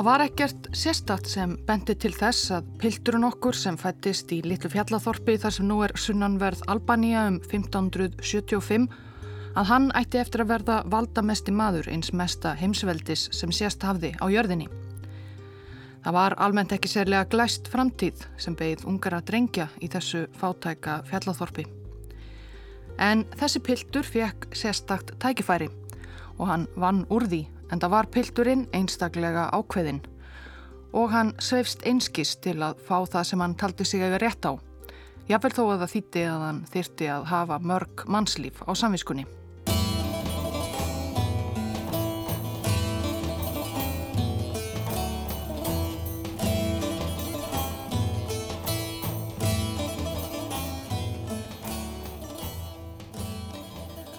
Það var ekkert sérstatt sem bendi til þess að pilturinn okkur sem fættist í litlu fjallathorpi þar sem nú er sunnanverð Albanía um 1575 að hann ætti eftir að verða valdamesti maður eins mesta heimsveldis sem sérst hafði á jörðinni. Það var almennt ekki sérlega glæst framtíð sem beigð ungar að drengja í þessu fátæka fjallathorpi. En þessi piltur fekk sérstakt tækifæri og hann vann úr því en það var pilturinn einstaklega ákveðinn og hann sveifst einskist til að fá það sem hann taldi sig að vera rétt á. Jáfnvel þó að það þýtti að hann þyrti að hafa mörg mannslíf á samviskunni.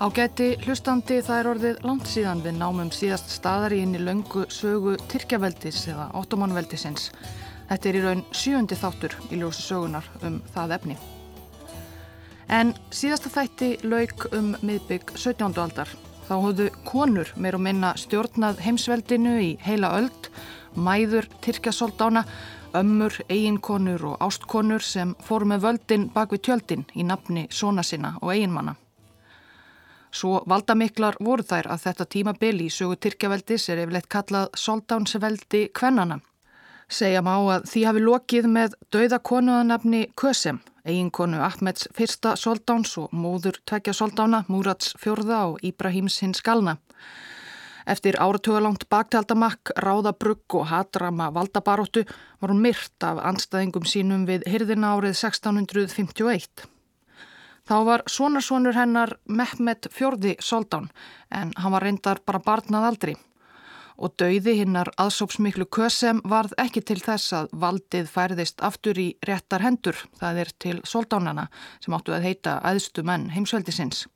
Á geti hlustandi það er orðið langt síðan við námum síðast staðar í inn í löngu sögu Tyrkjaveldis eða Ottomanveldisins. Þetta er í raun sjöndi þáttur í ljósi sögunar um það efni. En síðasta þætti lauk um miðbygg 17. aldar. Þá hóðu konur meir og minna stjórnað heimsveldinu í heila öld, mæður Tyrkjasóldána, ömmur, eiginkonur og ástkonur sem fóru með völdin bak við tjöldin í nafni svona sinna og eiginmanna. Svo valdamiklar voru þær að þetta tímabil í sögu Tyrkjaveldis er yfirleitt kallað soldánsveldi kvennana. Segja má að því hafi lokið með dauðakonuðanafni Kösem, eiginkonu Ahmeds fyrsta soldáns og móður tvekja soldána, Múrats fjörða og Íbrahims hins galna. Eftir áratugalangt baktaldamakk, ráðabrugg og hatrama valdabaróttu var hún myrt af anstæðingum sínum við hyrðina árið 1651. Þá var svonarsvonur hennar Mehmet fjörði soldán en hann var reyndar bara barnað aldri og dauði hinnar aðsópsmiklu kösem varð ekki til þess að valdið færðist aftur í réttar hendur, það er til soldánana sem áttu að heita aðstu menn heimsveldisins.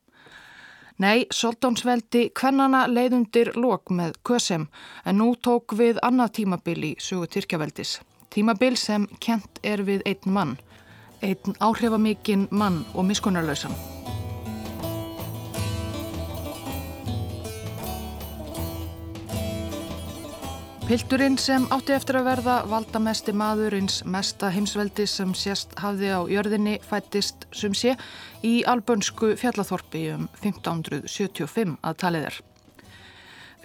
Nei, soldánsveldi kvennana leiðundir lok með kösem en nú tók við annað tímabil í sugu Tyrkjaveldis. Tímabil sem kent er við einn mann einn áhrifamikinn mann og miskunnarlausan. Pilturinn sem átti eftir að verða valdamesti maður eins mesta heimsveldi sem sérst hafði á jörðinni fættist sem sé í albönsku fjallathorpi um 1575 að talið er.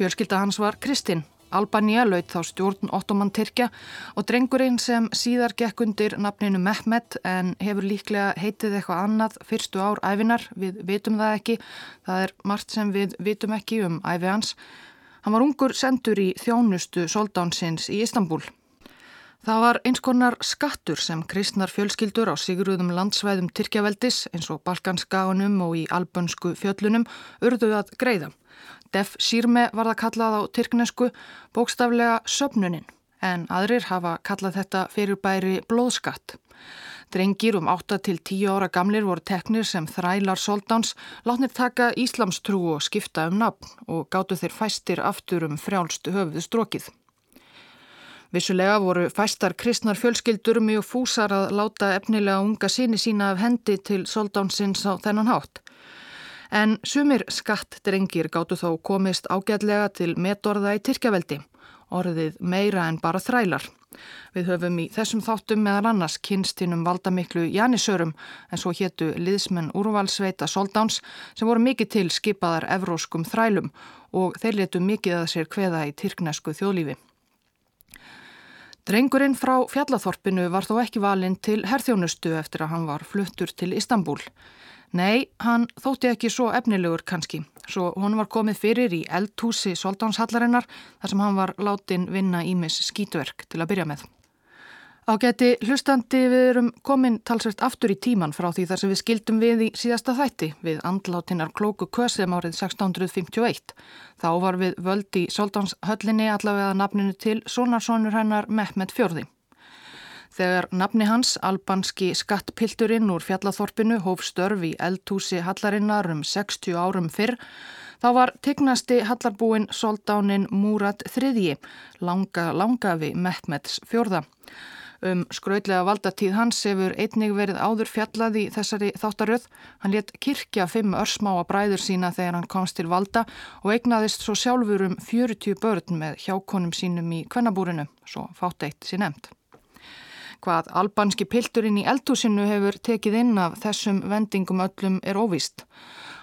Fjölskylda hans var Kristinn Albanía laut þá stjórn Ottoman Tyrkja og drengurinn sem síðar gekk undir nafninu Mehmet en hefur líklega heitið eitthvað annað fyrstu ár æfinar, við vitum það ekki, það er margt sem við vitum ekki um æfi hans. Hann var ungur sendur í þjónustu soldánsins í Istanbul. Það var eins konar skattur sem kristnar fjölskyldur á sigurðum landsvæðum Tyrkjaveldis eins og Balkanskaganum og í albönsku fjöllunum urðuð að greiða. Def Sírme var það kallað á tyrknesku bókstaflega söpnunin en aðrir hafa kallað þetta fyrirbæri blóðskatt. Drengir um 8-10 ára gamlir voru teknir sem þrælar soldáns, látnir taka íslamstrú og skipta um nafn og gáttu þeir fæstir aftur um frjálstu höfuðu strókið. Vissulega voru fæstar kristnar fjölskyldur mjög fúsar að láta efnilega unga síni sína af hendi til soldánsins á þennan hátt. En sumir skattdrengir gáttu þó komist ágætlega til metorða í Tyrkjaveldi, orðið meira en bara þrælar. Við höfum í þessum þáttum meðan annars kynstinum valdamiklu Janisörum en svo héttu liðsmenn úrvalsveita Soldáns sem voru mikið til skipaðar evróskum þrælum og þeir letu mikið að sér hveða í tyrknesku þjóðlífi. Drengurinn frá fjallathorpinu var þó ekki valinn til herþjónustu eftir að hann var fluttur til Istanbul. Nei, hann þótti ekki svo efnilegur kannski, svo hún var komið fyrir í eldhúsi Soldánshallarinnar þar sem hann var látin vinna ímis skítverk til að byrja með. Á geti hlustandi við erum komin talsvert aftur í tíman frá því þar sem við skildum við í síðasta þætti við andlátinar klóku kösum árið 1651. Þá var við völdi Soldánshöllinni allavega nafninu til Sónarsónur hennar Mehmet Fjörði. Þegar nafni hans, albanski skattpilturinn úr fjallathorpinu, hóf störf í eldhúsi hallarinnar um 60 árum fyrr, þá var tignasti hallarbúin soldánin Múrat III, langa langafi Mehmets fjörða. Um skrautlega valdatíð hans hefur einnig verið áður fjallað í þessari þáttaröð. Hann let kirkja fimm örsmáa bræður sína þegar hann komst til valda og eignaðist svo sjálfur um 40 börn með hjákonum sínum í kvennabúrinu, svo fátt eitt sér nefnd. Hvað albanski pilturinn í eldhúsinu hefur tekið inn af þessum vendingum öllum er óvist.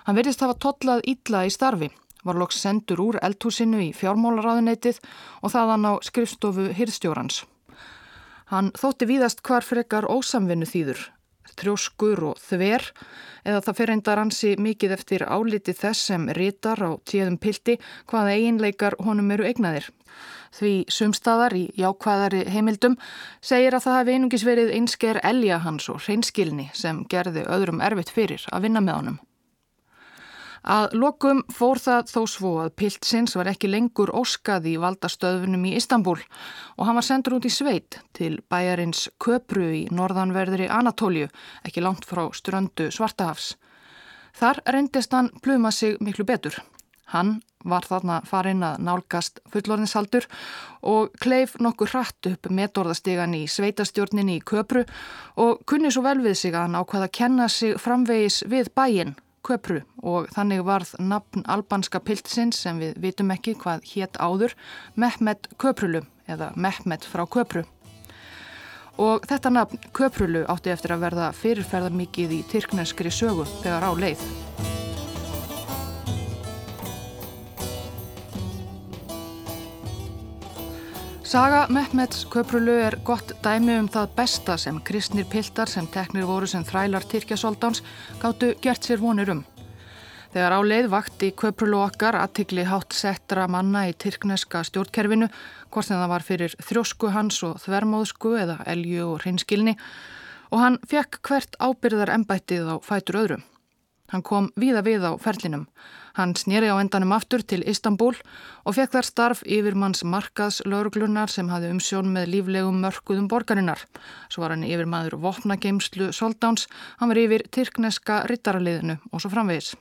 Hann verðist hafa totlað ítla í starfi var loks sendur úr eldhúsinu í fjármálaráðuneytið og þaðan á skrifstofu hyrstjórans. Hann þótti víðast hvar frekar ósamvinnu þýður, trjóskur og þver eða það fyrir enda ransi mikið eftir áliti þess sem rítar á tíðum pildi hvaða eiginleikar honum eru eignaðir. Því sumstaðar í jákvæðari heimildum segir að það hefði einungis verið einsker elja hans og hreinskilni sem gerði öðrum erfitt fyrir að vinna með honum. Að lokum fór það þó svo að Piltsins var ekki lengur óskað í valdastöðunum í Istanbul og hann var sendur út í sveit til bæjarins Köpru í norðanverðri Anatólju, ekki langt frá ströndu Svartahafs. Þar reyndist hann pluma sig miklu betur. Hann var þarna farin að nálgast fullorðinsaldur og kleif nokkur hratt upp metorðastegan í sveitastjórninni í Köpru og kunni svo vel við sig að hann ákvaða að kenna sig framvegis við bæinn Köpru og þannig varð nafn albanska piltsins sem við vitum ekki hvað hétt áður Mehmet Köprulu eða Mehmet frá Köpru. Og þetta nafn Köprulu átti eftir að verða fyrirferðar mikið í tyrkneskri sögu þegar á leið. Saga Mehmets Köprulu er gott dæmi um það besta sem kristnir piltar sem teknir voru sem þrælar Tyrkjasóldáns gáttu gert sér vonir um. Þegar á leið vakti Köprulu okkar aðtikli hátt settra manna í tyrkneska stjórnkerfinu, hvort en það var fyrir þrjósku hans og þvermóðsku eða elju og hreinskilni og hann fekk hvert ábyrðar embættið á fætur öðrum. Hann kom víða við á ferlinum. Hann snýri á endanum aftur til Istanbul og fekk þar starf yfir manns markaðs lauruglunar sem hafði umsjón með líflegum mörkuðum borgarinnar. Svo var hann yfir maður vopnageimslu Soldáns, hann var yfir tyrkneska rittaraliðinu og svo framvegis.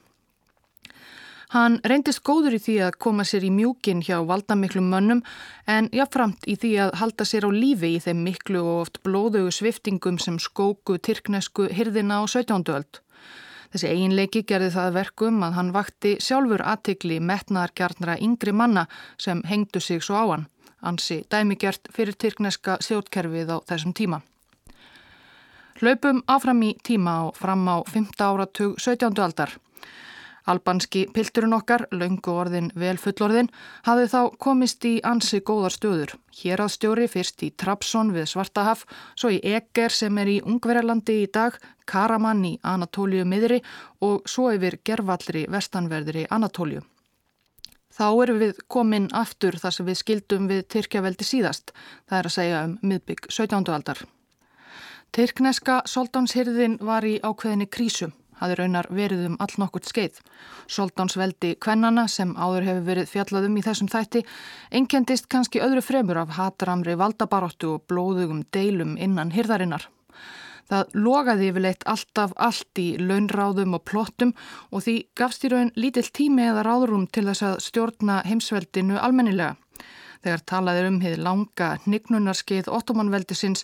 Hann reyndist góður í því að koma sér í mjúkin hjá valdamiklum mönnum en jáfnframt í því að halda sér á lífi í þeim miklu og oft blóðugu sviftingum sem skóku tyrknesku hirðina á 17. öld. Þessi eiginleiki gerði það verkum að hann vakti sjálfur aðtikli metnaðarkjarnara yngri manna sem hengdu sig svo á hann, ansi dæmigjart fyrir tyrkneska sjótkerfið á þessum tíma. Hlaupum áfram í tíma og fram á 5. áratug 17. aldar. Albanski pilturinn okkar, laungu orðin vel fullorðin, hafði þá komist í ansi góðar stöður. Hér að stjóri fyrst í Trabzon við Svartahaf, svo í Eger sem er í Ungverjalandi í dag, Karaman í Anatóliu miðri og svo yfir Gervallri vestanverðri Anatóliu. Þá erum við komin aftur þar sem við skildum við Tyrkjaveldi síðast, það er að segja um miðbygg 17. aldar. Tyrkneska soldánshyrðin var í ákveðinni krísum hafi raunar verið um all nokkurt skeið. Soldánsveldi kvennana sem áður hefur verið fjallaðum í þessum þætti einkendist kannski öðru fremur af hatramri valdabaróttu og blóðugum deilum innan hyrðarinnar. Það logaði yfirleitt alltaf allt í launráðum og plottum og því gafst í raun lítill tími eða ráðurum til þess að stjórna heimsveldinu almennilega. Þegar talaðir um hefði langa nignunarskeið ottomanveldisins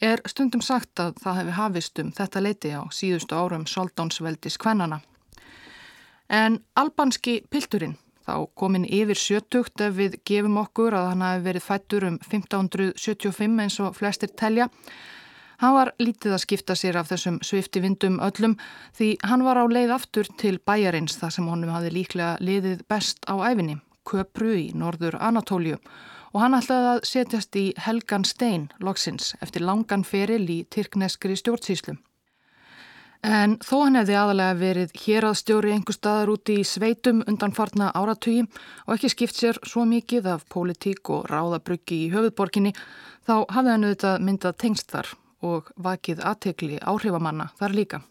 er stundum sagt að það hefði hafist um þetta leiti á síðustu árum soldónsveldis kvennana. En albanski pilturinn, þá komin yfir sjötugt ef við gefum okkur að hann hafi verið fættur um 1575 eins og flestir telja, Hann var lítið að skipta sér af þessum svifti vindum öllum því hann var á leið aftur til bæjarins þar sem honum hafi líklega liðið best á æfinni. Köpru í norður Anatólju og hann ætlaði að setjast í Helgan Stein loksins eftir langan feril í Tyrkneskri stjórnsýslu. En þó hann hefði aðalega verið hér að stjóri einhver staðar úti í sveitum undan farna áratugi og ekki skipt sér svo mikið af pólitík og ráðabryggi í höfuðborginni þá hafði hann auðvitað myndað tengst þar og vakið aðtekli áhrifamanna þar líka.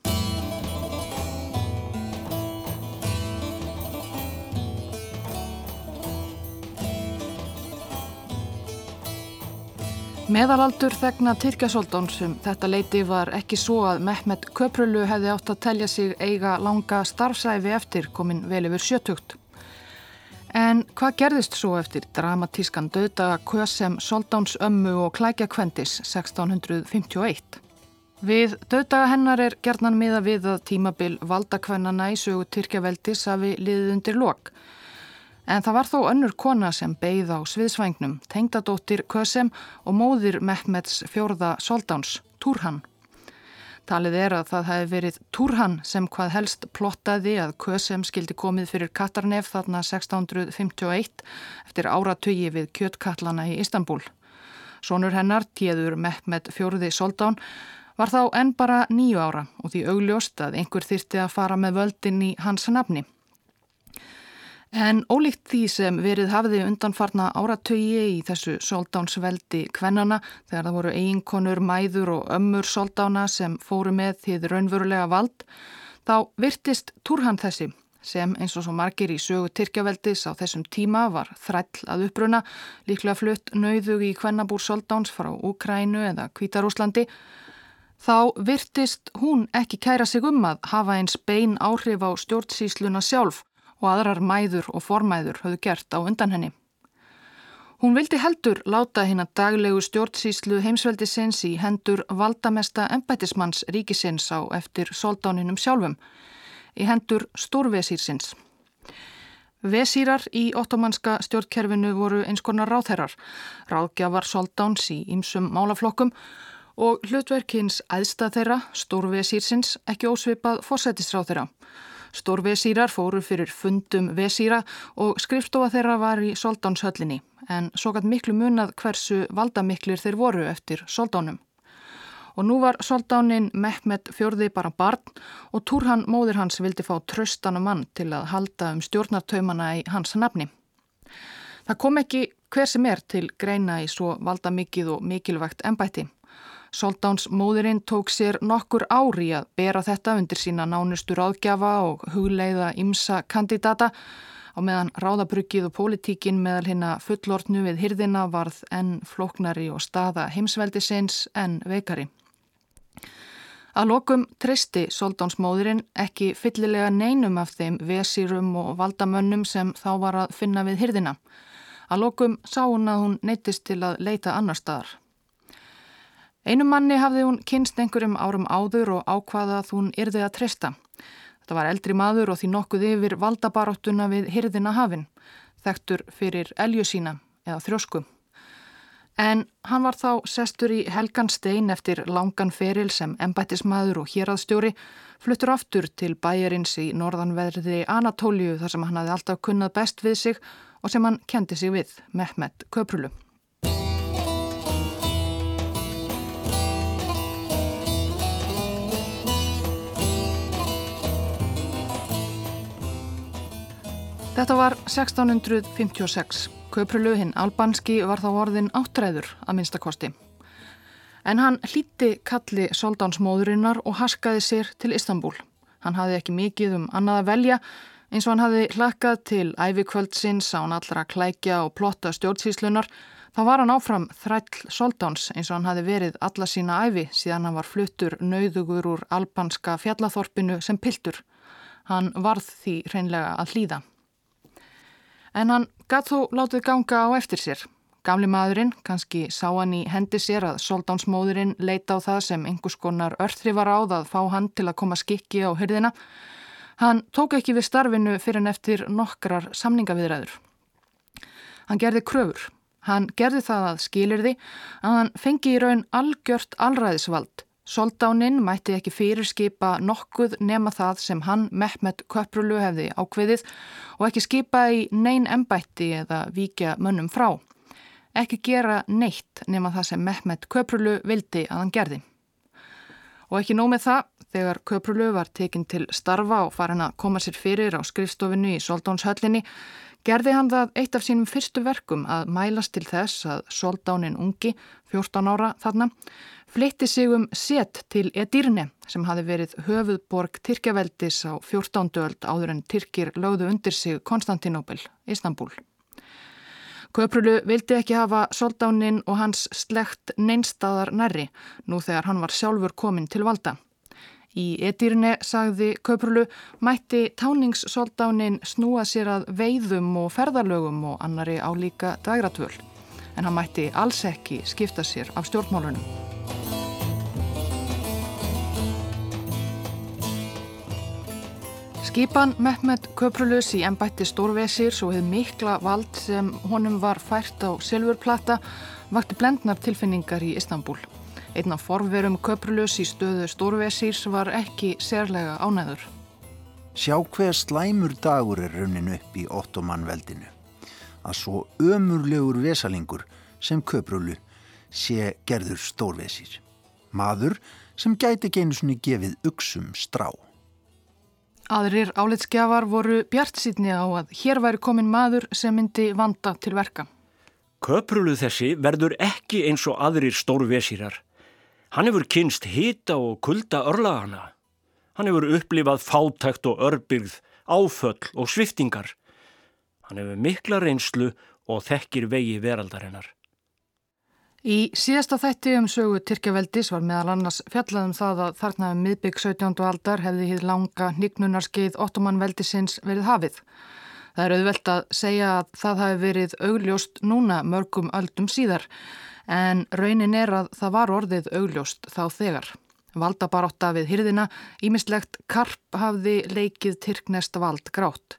Meðalaldur þegna Tyrkjasóldónsum þetta leiti var ekki svo að Mehmet Köprölu hefði átt að telja sig eiga langa starfsæfi eftir komin vel yfir sjötugt. En hvað gerðist svo eftir dramatískan döðdaga Kösem Soldáns ömmu og klækja kvendis 1651? Við döðdaga hennar er gerðnan miða við að tímabil valdakvennana í sögu Tyrkjaveldis hafi liðið undir lok. En það var þó önnur kona sem beigð á sviðsvængnum, tengdadóttir Kösem og móðir Mehmeds fjórða Soldáns, Túrhann. Talið er að það hefði verið Túrhann sem hvað helst plottaði að Kösem skildi komið fyrir Katarnef þarna 1651 eftir áratögi við kjöttkallana í Istanbul. Sónur hennar, tíður Mehmed fjórði Soldán, var þá enn bara nýju ára og því augljóst að einhver þyrti að fara með völdin í hans nafni. En ólíkt því sem verið hafiði undanfarna áratögi í þessu soldánsveldi kvennana þegar það voru eiginkonur, mæður og ömmur soldána sem fóru með því raunverulega vald, þá virtist Túrhann þessi sem eins og svo margir í sögu Tyrkjaveldis á þessum tíma var þræll að uppruna, líklega flutt nauðug í kvennabúr soldáns frá Úkrænu eða Kvítarúslandi, þá virtist hún ekki kæra sig um að hafa eins bein áhrif á stjórnsísluna sjálf og aðrar mæður og formæður höfðu gert á undan henni. Hún vildi heldur láta hinn að daglegu stjórnsíslu heimsveldisins í hendur valdamesta embætismanns ríkisins á eftir soldáninum sjálfum, í hendur stórvesýrsins. Vesýrar í ottomanska stjórnkerfinu voru eins konar ráðherrar, ráðgjafar soldáns í ymsum málaflokkum og hlutverkins æðsta þeirra, stórvesýrsins, ekki ósvipað fósætisráð þeirra. Stórvesýrar fóru fyrir fundum vesýra og skrifstofa þeirra var í soldánshöllinni en svo gætt miklu munað hversu valdamiklir þeir voru eftir soldánum. Og nú var soldánin Mehmet fjörði bara barn og Túrhann móður hans vildi fá tröstana mann til að halda um stjórnartaumana í hans nafni. Það kom ekki hver sem er til greina í svo valdamikið og mikilvægt ennbætti. Soldáns móðurinn tók sér nokkur ári að bera þetta undir sína nánustu ráðgjafa og hugleiða ymsa kandidata á meðan ráðabruggið og pólitíkin meðal hérna fullortnu við hyrðina varð enn floknari og staða heimsveldisins enn veikari. Að lokum treysti Soldánsmóðurinn ekki fyllilega neinum af þeim vesýrum og valdamönnum sem þá var að finna við hyrðina. Að lokum sá hún að hún neytist til að leita annar staðar. Einum manni hafði hún kynst einhverjum árum áður og ákvaða að hún yrði að treysta. Þetta var eldri maður og því nokkuð yfir valdabaróttuna við hyrðina hafinn, þektur fyrir elju sína eða þrjósku. En hann var þá sestur í Helgan Stein eftir langan feril sem embættismadur og héraðstjóri, fluttur aftur til bæjarins í norðanverði Anatóliu þar sem hann hafði alltaf kunnað best við sig og sem hann kendi sig við, Mehmet Köprulu. Þetta var 1656. Köprulu hinn albanski var þá orðin áttræður að minnstakosti. En hann hlíti kalli soldánsmóðurinnar og haskaði sér til Istanbul. Hann hafði ekki mikið um annað að velja eins og hann hafði hlakkað til ævikvöldsins á hann allra klækja og plotta stjórnsíslunar. Þá var hann áfram þræll soldáns eins og hann hafði verið alla sína æfi síðan hann var fluttur nauðugur úr albanska fjallathorpinu sem piltur. Hann varð því hreinlega að hlýða. En hann gatt þó látið ganga á eftir sér. Gamli maðurinn, kannski sá hann í hendi sér að soldánsmóðurinn leita á það sem einhvers konar örþri var áð að fá hann til að koma skikki á hyrðina. Hann tók ekki við starfinu fyrir en eftir nokkrar samningaviðræður. Hann gerði kröfur. Hann gerði það að skilir því að hann fengi í raun algjört alræðisvald Soldáninn mætti ekki fyrirskipa nokkuð nema það sem hann Mehmet Köprulu hefði ákveðið og ekki skipa í neyn embætti eða vikja mönnum frá. Ekki gera neitt nema það sem Mehmet Köprulu vildi að hann gerði. Og ekki nómið það, þegar Köprulu var tekinn til starfa og farin að koma sér fyrir á skrifstofinu í Soldánshöllinni, gerði hann það eitt af sínum fyrstu verkum að mælast til þess að Soldánin ungi, 14 ára þarna, flytti sig um set til Edirne sem hafi verið höfuðborg Tyrkjaveldis á 14. öld áður en Tyrkir lögðu undir sig Konstantinopel, Istanbul. Köprulu vildi ekki hafa soldánin og hans slegt neinstadar nærri nú þegar hann var sjálfur komin til valda. Í Edirne, sagði Köprulu, mætti táningssoldánin snúa sér að veiðum og ferðalögum og annari álíka dægratvöl. En hann mætti alls ekki skipta sér af stjórnmálunum. Skipan Mehmet Köprulus í ennbætti Stórvesir svo hefði mikla vald sem honum var fært á silfurplata vakti blendnar tilfinningar í Istanbul. Einn af forverum köprulus í stöðu Stórvesírs var ekki sérlega ánæður. Sjá hver slæmur dagur er raunin upp í ottomanveldinu. Að svo ömurlegur vesalingur sem köprulu sé gerður Stórvesír. Maður sem gæti geinusunni gefið uksum strá. Aðrir álitskjafar voru bjart sítni á að hér væri komin maður sem myndi vanda til verka. Köprulu þessi verður ekki eins og aðrir stórvesírar. Hann hefur kynst hita og kulda örlagana. Hann hefur upplifað fátækt og örbyrð, áföll og sviftingar. Hann hefur mikla reynslu og þekkir vegi veraldarinnar. Í síðasta þætti um sögu Tyrkjaveldis var meðal annars fjallaðum það að þarna um miðbygg 17. aldar hefði hið langa nýgnunarskið ottomanveldisins verið hafið. Það er auðvelt að segja að það hafi verið augljóst núna mörgum öldum síðar en raunin er að það var orðið augljóst þá þegar. Valda barótta við hyrðina, ímislegt karp hafði leikið Tyrknest vald grátt.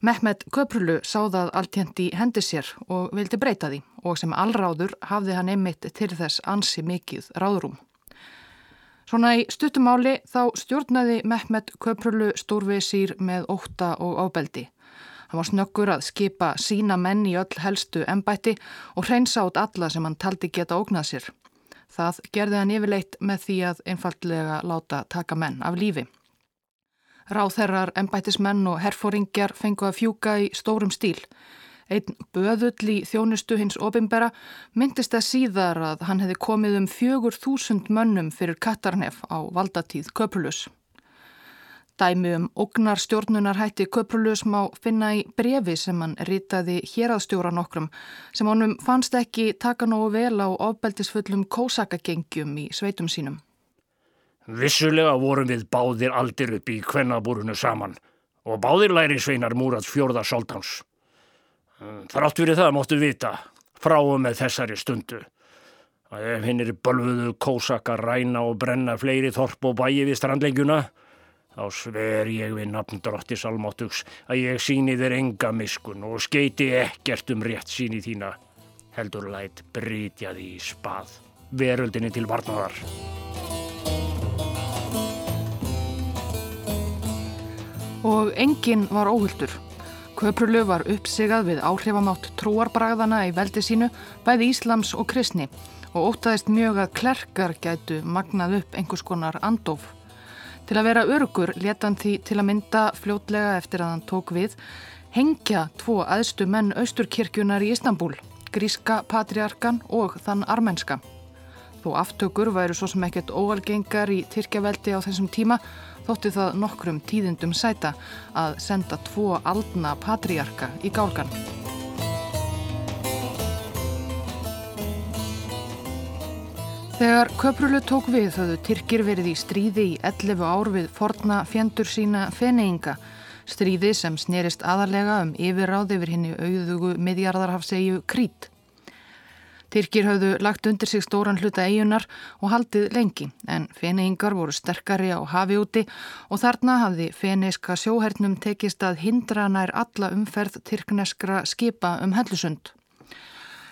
Mehmet Köprulu sáðað alltjent í hendi sér og vildi breyta því og sem allráður hafði hann einmitt til þess ansi mikið ráðrúm. Svona í stuttumáli þá stjórnaði Mehmet Köprulu stórvesýr með óta og ábeldi. Hann var snöggur að skipa sína menn í öll helstu embætti og hreinsa át alla sem hann taldi geta ógnað sér. Það gerði hann yfirleitt með því að einfallega láta taka menn af lífi. Ráþerrar, embættismenn og herfóringjar fengu að fjúka í stórum stíl. Einn böðull í þjónustu hins opimbera myndist að síðar að hann hefði komið um fjögur þúsund mönnum fyrir Katarnef á valdatíð Köprulus. Dæmi um ógnar stjórnunarhætti Köprulus má finna í brefi sem hann ritaði héraðstjóra nokkrum sem honum fannst ekki taka nógu vel á ofbeldisfullum kósakagengjum í sveitum sínum. Vissulega vorum við báðir aldir upp í kvennabúrunu saman og báðir læri sveinar múrat fjörða soldáns. Þrátt fyrir það móttu vita, frá og með þessari stundu, að ef hinn er bölfuðu kósaka ræna og brenna fleiri þorp og bæi við strandlegjuna, Þá sver ég við nafn drottis almáttugs að ég síni þér enga miskun og skeiti ekkert um rétt síni þína. Heldur lætt brytja því í spað, veröldinni til varnaðar. Og enginn var óhuldur. Köprulu var uppsigað við áhrifamátt trúarbragðana í veldi sínu, bæði Íslams og kristni og ótaðist mjög að klerkar gætu magnað upp einhvers konar andof. Til að vera örugur leta hann því til að mynda fljótlega eftir að hann tók við hengja tvo aðstu menn austurkirkjunar í Istanbul, gríska patriarkan og þann armenska. Þó aftökur væru svo sem ekkert óalgengar í Tyrkjaveldi á þessum tíma þótti það nokkrum tíðindum sæta að senda tvo aldna patriarka í gálgan. Þegar Köprulu tók við höfðu Tyrkir verið í stríði í 11 ár við forna fjendur sína feneinga, stríði sem snerist aðalega um yfirráð yfir henni auðugu miðjarðarhafsegju Krít. Tyrkir höfðu lagt undir sig stóran hluta eigunar og haldið lengi en feneingar voru sterkari á hafi úti og þarna hafði feneiska sjóhernum tekist að hindra nær alla umferð tyrkneskra skipa um hellusund.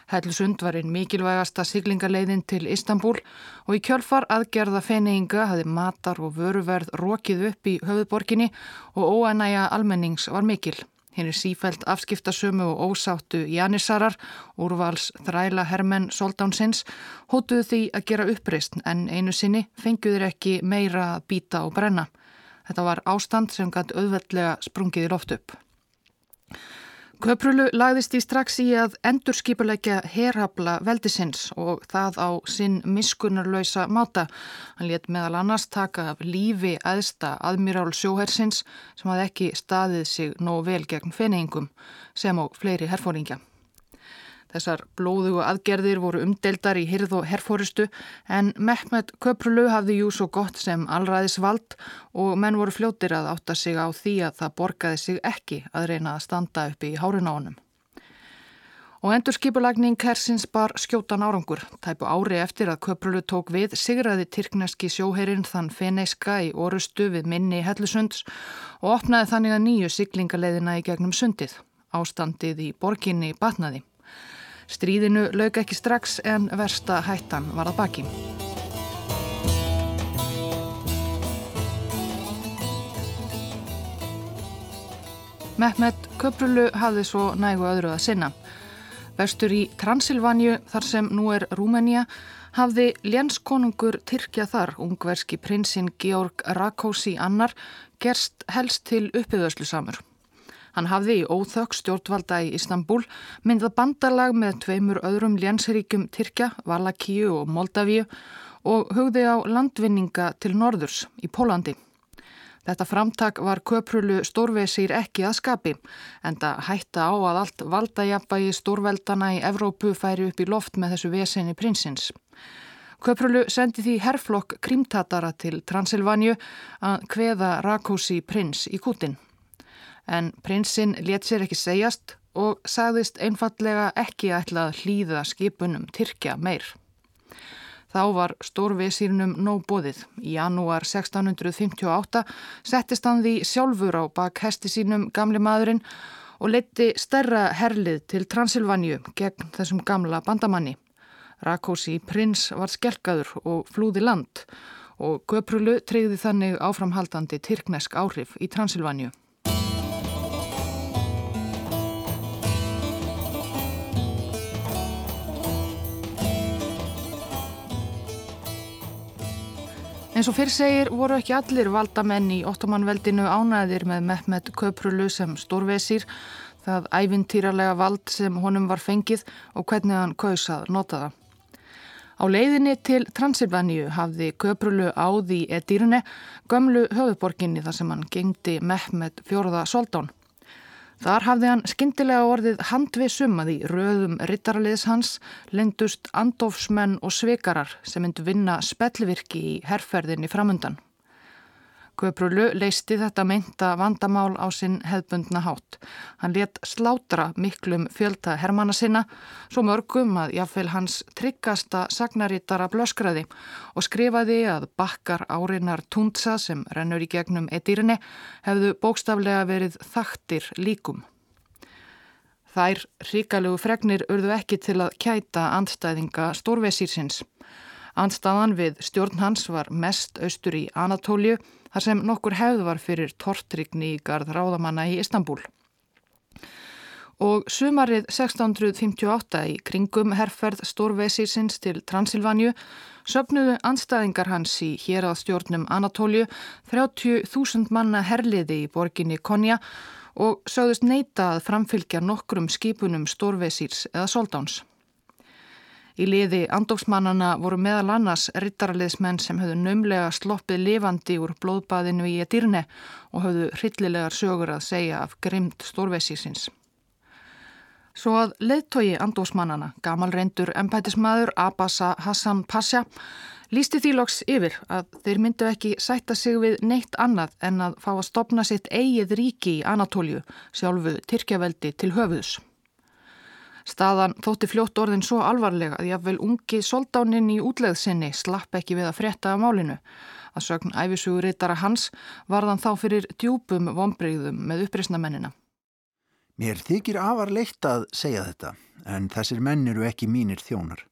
Hellusund var einn mikilvægasta siglingarleiðin til Istanbul og í kjölfar aðgerða feineinga hafði matar og vöruverð rókið upp í höfuborginni og óænæja almennings var mikil. Hinn er sífælt afskiptasömu og ósáttu Janissarar, úrvals þræla hermenn Soldánsins, hótuðu því að gera uppreist en einu sinni fenguður ekki meira að býta og brenna. Þetta var ástand sem gæti auðveldlega sprungið í loft upp. Köprulu lagðist í strax í að endurskipuleggja herrabla veldisins og það á sinn miskunarlausa máta. Hann let meðal annars taka af lífi aðsta aðmírál sjóhersins sem hafði ekki staðið sig nóg vel gegn feningum sem á fleiri herfóringja. Þessar blóðugu aðgerðir voru umdeldar í hyrð og herfóristu en Mehmet Köprulu hafði jú svo gott sem allraðisvald og menn voru fljóttir að átta sig á því að það borgaði sig ekki að reyna að standa upp í hárun á honum. Og endur skipulagning hersins bar skjótan árangur. Tæpu ári eftir að Köprulu tók við sigraði Tyrkneski sjóherinn þann Feneiska í orustu við minni Hellusunds og opnaði þannig að nýju siglingaleiðina í gegnum sundið. Ástandið í borginni batnaði. Stríðinu lauk ekki strax en versta hættan var að baki. Mehmet Köprulu hafði svo nægu öðru að sinna. Vestur í Transilvanju, þar sem nú er Rúmenía, hafði lénskonungur Tyrkja þar, ungverski prinsinn Georg Rakósi annar, gerst helst til uppiðöðslu samur. Hann hafði í óþökk stjórnvalda í Istanbul myndað bandalag með tveimur öðrum lénsríkjum Tyrkja, Valakíu og Moldavíu og hugði á landvinninga til norðurs í Pólandi. Þetta framtak var köprulu stórvesir ekki að skapi en það hætta á að allt valdajabægi stórveldana í Evrópu færi upp í loft með þessu vesinni prinsins. Köprulu sendi því herflokk krimtatara til Transilvanju að hveða Rakósi prins í kútin en prinsinn let sér ekki segjast og sagðist einfallega ekki ætla að hlýða skipunum Tyrkja meir. Þá var stórvesýrnum nóg bóðið. Í janúar 1658 settist hann því sjálfur á bak hesti sínum gamli maðurinn og leti stærra herlið til Transilvanju gegn þessum gamla bandamanni. Rakósi prins var skelkaður og flúði land og Göprulu treyði þannig áframhaldandi tyrknesk áhrif í Transilvanju. Eins og fyrr segir voru ekki allir valdamenn í ottomanveldinu ánæðir með Mehmet Köprulu sem stórvesir, það ævintýralega vald sem honum var fengið og hvernig hann kausað nota það. Á leiðinni til Transilvaníu hafði Köprulu áði Edirne gömlu höfuborginni þar sem hann gengdi Mehmet fjóruða Soldán. Þar hafði hann skindilega orðið handvisum að í röðum rittaraliðs hans lendust andofsmenn og svekarar sem myndu vinna spellvirki í herrferðinni framundan. Köprulu leisti þetta meinta vandamál á sinn hefbundna hátt. Hann let slátra miklum fjölda hermana sinna, svo mörgum að jáfnveil hans tryggasta sagnarítara blöskraði og skrifaði að bakkar árinar túntsa sem rennur í gegnum edirni hefðu bókstaflega verið þaktir líkum. Þær ríkalegu fregnir urðu ekki til að kæta andstæðinga stórvesýrsins. Andstæðan við stjórn hans var mest austur í Anatólju þar sem nokkur hefð var fyrir tortrygni í garð ráðamanna í Istanbul. Og sumarið 1658 í kringum herrferð Stórvesísins til Transilvanju söpnuðu anstæðingar hans í hér að stjórnum Anatólju 30.000 manna herliði í borginni Konja og sögðust neita að framfylgja nokkrum skipunum Stórvesírs eða Soldáns. Í liði andóksmannana voru meðal annars rittaraliðsmenn sem höfðu nömlega sloppið lifandi úr blóðbaðinu í Edirne og höfðu hryllilegar sögur að segja af grimd stórvesísins. Svo að leðtogi andóksmannana, gamal reyndur embætismadur Abasa Hassan Pasha, lísti því loks yfir að þeir myndu ekki sætta sig við neitt annað en að fá að stopna sitt eigið ríki í Anatólju, sjálfu Tyrkjaveldi til höfuðs. Staðan þótti fljótt orðin svo alvarlega að jáfnvel ungi soldáninn í útlegðsynni slapp ekki við að frétta af málinu. Að sögn æfisugurittara hans varðan þá fyrir djúpum vonbreyðum með uppreysnamennina. Mér þykir afar leitt að segja þetta, en þessir menn eru ekki mínir þjónar.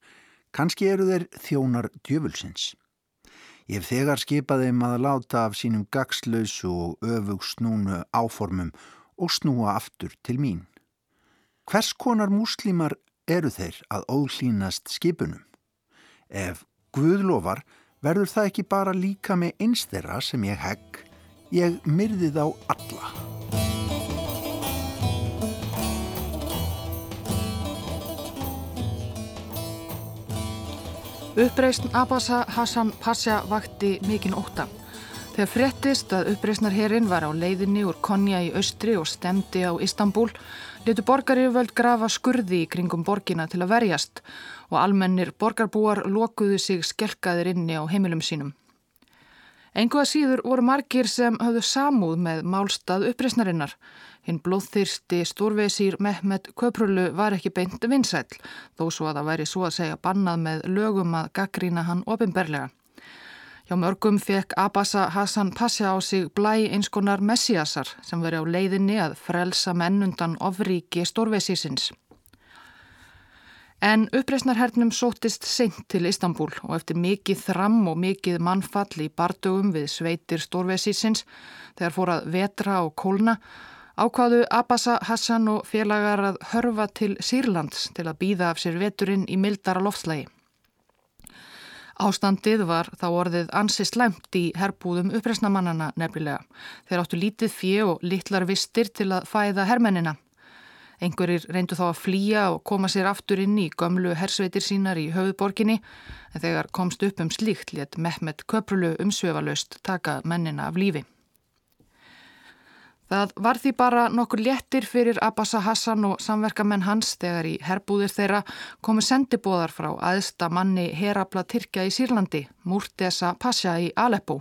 Kanski eru þeir þjónar djöfulsins. Ég hef þegar skipað þeim að láta af sínum gagslausu og öfug snúnu áformum og snúa aftur til mín. Hvers konar múslimar eru þeir að óhlínast skipunum? Ef Guð lofar verður það ekki bara líka með einstera sem ég hegg, ég myrði þá alla. Uppreist Abasa Hassan Pasha vakti mikinn óta. Þegar frettist að uppreysnarherin var á leiðinni úr Konja í austri og stemdi á Istanbul, letu borgarirvöld grafa skurði í kringum borgina til að verjast og almennir borgarbúar lokuðu sig skelkaðir inni á heimilum sínum. Enguða síður voru margir sem hafðu samúð með málstað uppreysnarinnar. Hinn blóðþyrsti stórveisýr Mehmet Köprulu var ekki beint vinsæl, þó svo að það væri svo að segja bannað með lögum að gaggrína hann ofinberlega. Hjá mörgum fekk Abasa Hassan Pasha á sig blæ einskonar messiasar sem veri á leiðinni að frelsa mennundan ofríki stórveisísins. En uppreysnarhernum sótist seint til Istanbul og eftir mikið þram og mikið mannfall í bardögum við sveitir stórveisísins þegar fór að vetra og kólna ákvaðu Abasa Hassan og félagar að hörfa til Sýrlands til að býða af sér veturinn í mildara loftslægi. Ástandið var þá orðið ansi slæmt í herbúðum uppreysnamannana nefnilega. Þeir áttu lítið fjö og litlar vistir til að fæða hermennina. Engurir reyndu þá að flýja og koma sér aftur inn í gömlu hersveitir sínar í höfuborginni en þegar komst upp um slíkt létt Mehmet Köprulu umsveifalöst taka mennina af lífi. Það var því bara nokkur léttir fyrir Abasa Hassan og samverkamenn hans þegar í herbúðir þeirra komu sendibóðar frá aðsta manni herabla Tyrkja í Sýrlandi, Murtesa Pasha í Aleppo.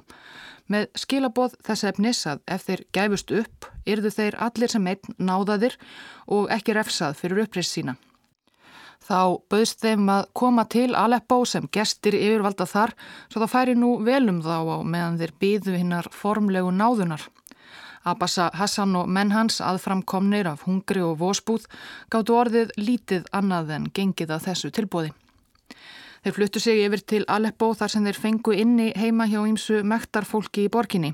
Með skilabóð þess efnis að ef þeir gæfust upp, yrðu þeir allir sem einn náðaðir og ekki refsað fyrir upprist sína. Þá bauðst þeim að koma til Aleppo sem gestir yfirvalda þar svo það færi nú velum þá á meðan þeir byðu hinnar formlegu náðunar. Abassa Hassan og menn hans aðframkomnir af hungri og vósbúð gáttu orðið lítið annað en gengið að þessu tilbóði. Þeir fluttu sig yfir til Aleppo þar sem þeir fengu inni heima hjá ímsu mektarfólki í borginni.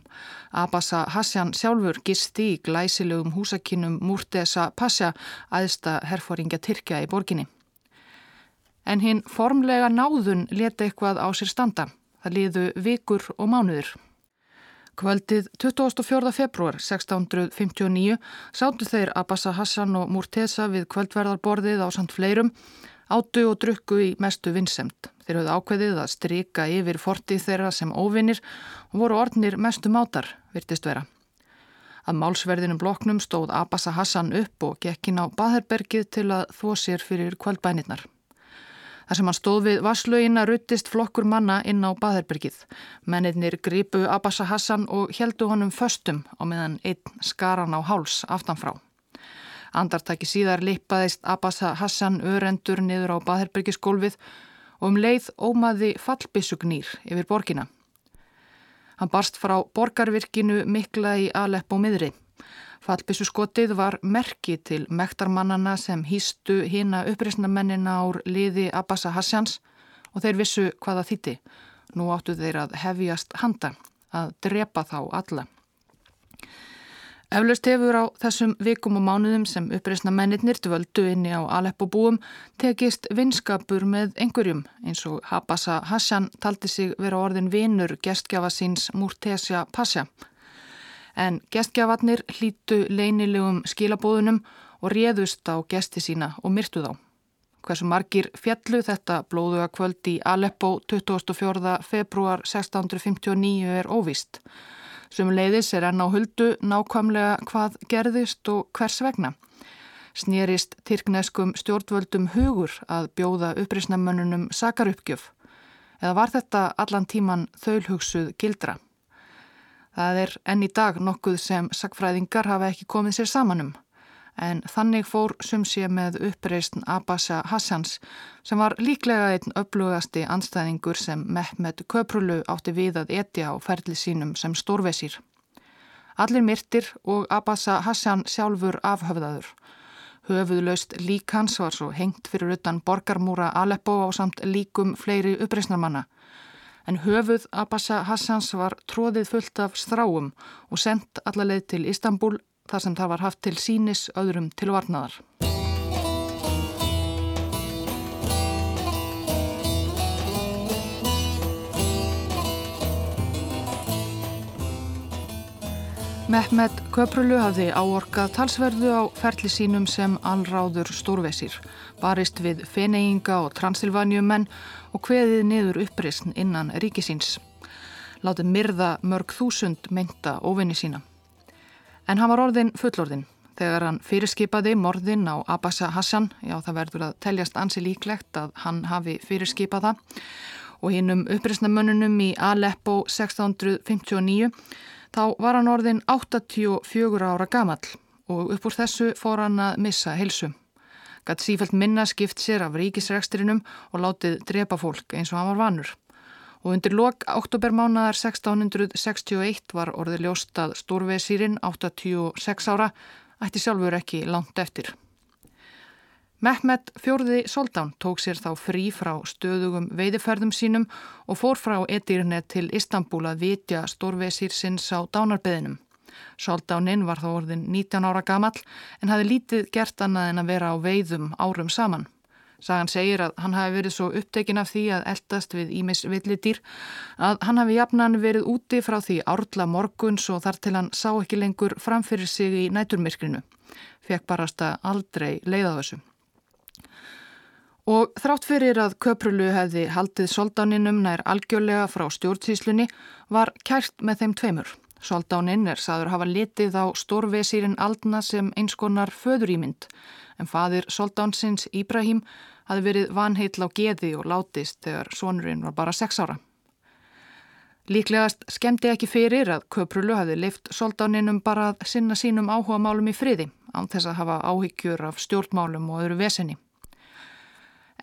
Abassa Hassan sjálfur gisti í glæsilegum húsakinnum Murtesa Pasha aðsta herfóringja Tyrkja í borginni. En hinn formlega náðun leta eitthvað á sér standa. Það liðu vikur og mánuður. Kvöldið 24. februar 1659 sáttu þeir Abassa Hassan og Murteza við kvöldverðarborðið á samt fleirum, áttu og drukku í mestu vinsemt. Þeir höfðu ákveðið að stryka yfir fortið þeirra sem óvinnir og voru orðnir mestu mátar, virtist vera. Að málsverðinum bloknum stóð Abassa Hassan upp og gekkin á Baðherbergið til að þó sér fyrir kvöldbænirnar. Þar sem hann stóð við vasslöginna ruttist flokkur manna inn á Baðherbergið. Mennirnir gripu Abassa Hassan og heldu honum föstum á meðan einn skaran á háls aftanfrá. Andartaki síðar lippaðist Abassa Hassan örendur niður á Baðherbergiskólfið og um leið ómaði fallbissugnýr yfir borgina. Hann barst frá borgarvirkinu mikla í Aleppo miðri. Fallbissu skotið var merki til mektarmannana sem hýstu hína uppreysnamennina ár liði Abassa Hassjans og þeir vissu hvaða þýtti. Nú áttu þeir að hefjast handa, að drepa þá alla. Eflaust hefur á þessum vikum og mánuðum sem uppreysna mennirnir dvöldu inni á Aleppo búum tekist vinskapur með einhverjum eins og Habassa Hassan taldi sig vera orðin vinur gestgjafa síns Murtesja Pasha en gestgjafarnir hlítu leinilegum skilabóðunum og réðust á gesti sína og myrtu þá. Hversu margir fjallu þetta blóðuga kvöld í Aleppo 24. februar 1659 er óvist. Sum leiðis er enn á huldu nákvæmlega hvað gerðist og hvers vegna. Snýrist Tyrkneskum stjórnvöldum hugur að bjóða upprisnamönnunum sakarupgjöf eða var þetta allan tíman þaulhugsuð gildra? Það er enn í dag nokkuð sem sakfræðingar hafa ekki komið sér samanum en þannig fór sumsið með uppreysn Abasa Hassans sem var líklega einn upplugasti anstæðingur sem Mehmet Köprulu átti við að etja á ferli sínum sem stórvesir. Allir myrtir og Abasa Hassan sjálfur afhöfðaður. Höfuðlaust lík hans var svo hengt fyrir utan borgarmúra Aleppo á samt líkum fleiri uppreysnarmanna en höfuð Abassa Hassans var tróðið fullt af stráum og sendt allarleið til Istanbul þar sem það var haft til sínis öðrum til varnaðar. Mehmet Köprulu hafði áorkað talsverðu á ferli sínum sem allráður stórvesir, barist við feneinga og transilvanjumenn og hveðið niður uppristn innan ríkisins. látið myrða mörg þúsund mynda óvinni sína. En hann var orðin fullorðin. Þegar hann fyrirskipaði morðin á Abasa Hassan, já það verður að teljast ansi líklegt að hann hafi fyrirskipað það, og hinnum upprýstnamönnunum í Aleppo 1659, þá var hann orðin 84 ára gamall og upp úr þessu fór hann að missa helsu. Gatt sífælt minna skipt sér af ríkisrekstrinum og látið drepa fólk eins og hann var vanur. Og undir lok oktobermánaðar 1661 var orðið ljóst að stórveðsýrin 86 ára ætti sjálfur ekki langt eftir. Mehmet fjórði Soldán tók sér þá frí frá stöðugum veiðiferðum sínum og fór frá Edirne til Istanbul að vitja stórveðsýr sinns á dánarbeðinum. Soldáninn var þá orðin 19 ára gamall en hafi lítið gert annað en að vera á veiðum árum saman. Sagan segir að hann hafi verið svo upptekin af því að eldast við Ímis villidýr að hann hafi jafnan verið úti frá því árla morguns og þar til hann sá ekki lengur framfyrir sig í næturmyrkrinu. Fekk barasta aldrei leiða þessu. Og þrátt fyrir að köprulu hefði haldið soldáninum nær algjörlega frá stjórnsíslunni var kært með þeim tveimur. Soldáninn er saður hafa litið á stórvesýrin Aldna sem einskonar föðurýmynd en fadir soldánsins Íbrahím hafi verið vanheitl á geði og látist þegar sonurinn var bara sex ára. Líklegast skemmti ekki fyrir að Köprulu hafi leift soldáninum bara að sinna sínum áhuga málum í friði án þess að hafa áhyggjur af stjórnmálum og öðru vesenni.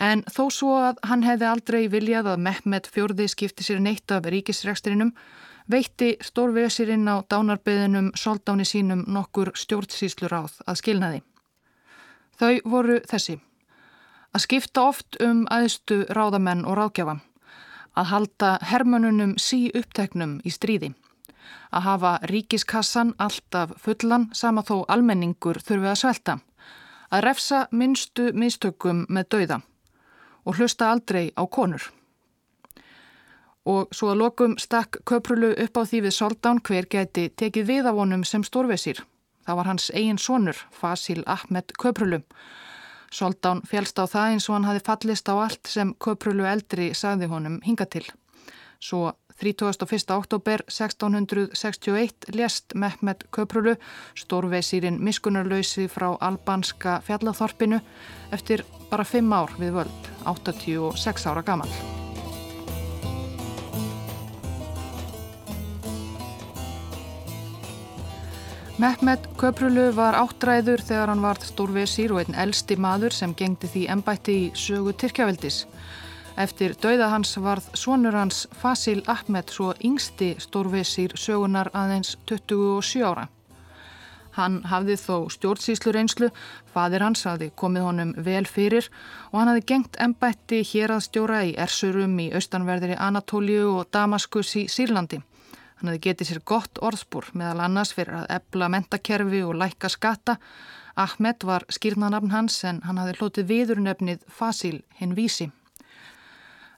En þó svo að hann hefði aldrei viljað að Mehmet fjörði skipti sér neitt af ríkisrekstrinum veitti stórvesirinn á dánarbeðinum soldáni sínum nokkur stjórnsýslur áð að skilnaði. Þau voru þessi. Að skipta oft um aðstu ráðamenn og ráðgjafa. Að halda hermönunum sí uppteknum í stríði. Að hafa ríkiskassan alltaf fullan sama þó almenningur þurfi að svelta. Að refsa minnstu mistökum með dauða. Og hlusta aldrei á konur. Og svo að lokum stakk köprulu upp á því við Soldán hver geti tekið við af honum sem stórvesir. Það var hans eigin sonur, Fasil Ahmed Köprulu. Soldán félst á það eins og hann hafi fallist á allt sem Köprulu eldri sagði honum hinga til. Svo 31. oktober 1661 lést Mehmet Köprulu, stórveisýrin miskunarlausi frá albanska fjallathorpinu eftir bara 5 ár við völd, 86 ára gamal. Mehmet Köprulu var áttræður þegar hann var stórvesýr og einn elsti maður sem gengdi því ennbætti í sögu Tyrkjaveldis. Eftir dauða hans varð sonur hans Fasil Ahmed svo yngsti stórvesýr sögunar aðeins 27 ára. Hann hafði þó stjórnsýslu reynslu, fadir hans hafði komið honum vel fyrir og hann hafði gengt ennbætti hér að stjóra í Ersurum í austanverðiri Anatóliu og Damaskus í Sýrlandi. Hann hefði getið sér gott orðspúr meðal annars fyrir að ebla mentakerfi og lækka skatta. Ahmed var skýrnanabn hans en hann hafði hlotið viðurnefnið Fasil hinn vísi.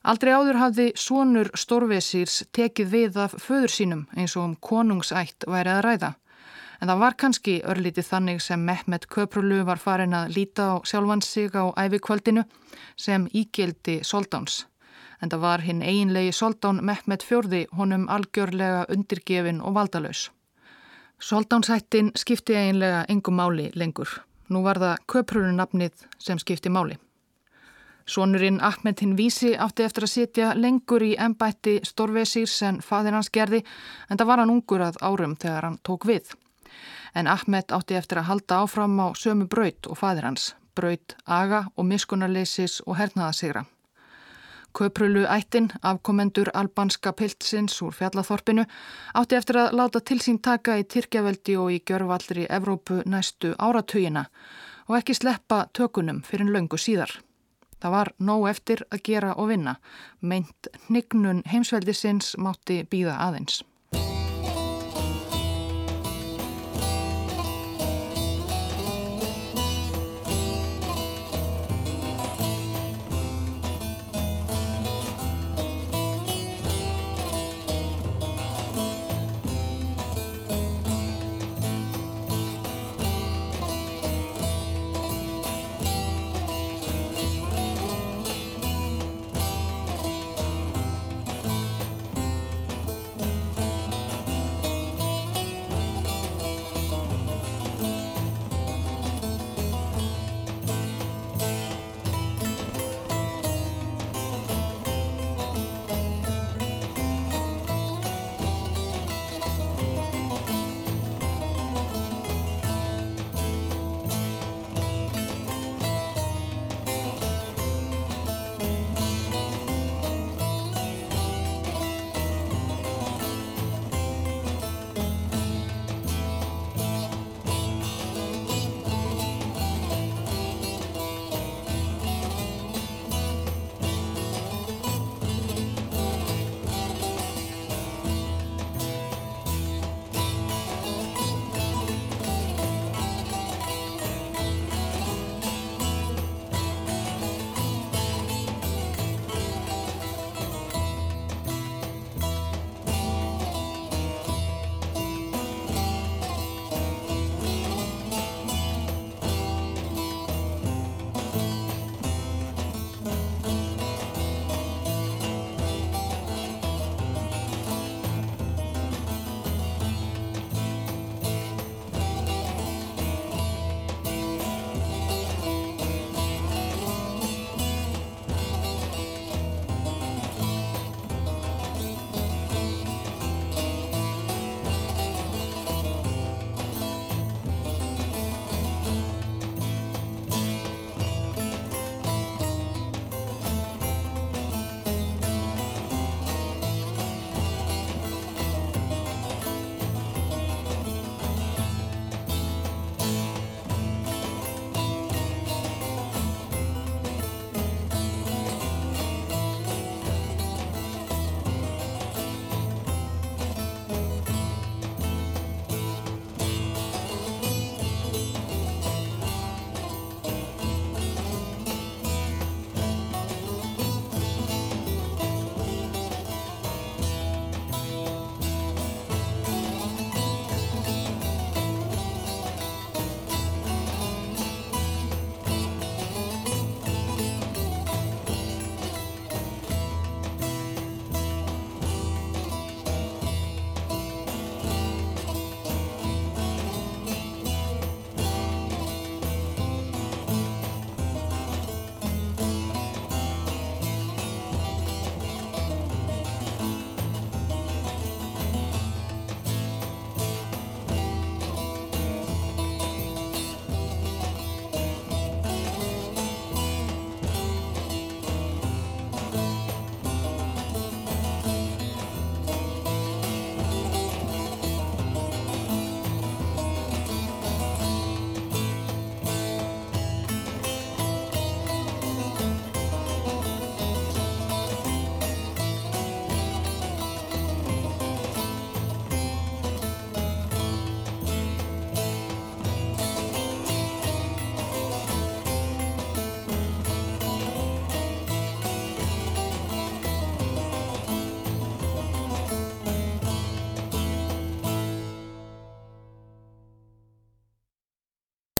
Aldrei áður hafði sonur Stórvesirs tekið við af föður sínum eins og um konungsætt væri að ræða. En það var kannski örlítið þannig sem Mehmet Köprulu var farin að líta á sjálfan sig á æfikvöldinu sem ígildi Soldáns en það var hinn eiginlegi Soldán Mehmet fjörði honum algjörlega undirgefin og valdalös. Soldánshættin skipti eiginlega engum máli lengur. Nú var það köprununafnið sem skipti máli. Sónurinn Ahmed hinn vísi átti eftir að sitja lengur í ennbætti Storvesírs en fadir hans gerði en það var hann ungur að árum þegar hann tók við. En Ahmed átti eftir að halda áfram á sömu braut og fadir hans, braut aga og miskunarleisis og hernaðasigra. Köprulu ættin, afkomendur albanska piltsins úr fjallathorpinu, átti eftir að láta til sín taka í Tyrkjaveldi og í gjörvallri Evrópu næstu áratugina og ekki sleppa tökunum fyrir löngu síðar. Það var nóg eftir að gera og vinna, meint hnignun heimsveldisins mátti býða aðeins.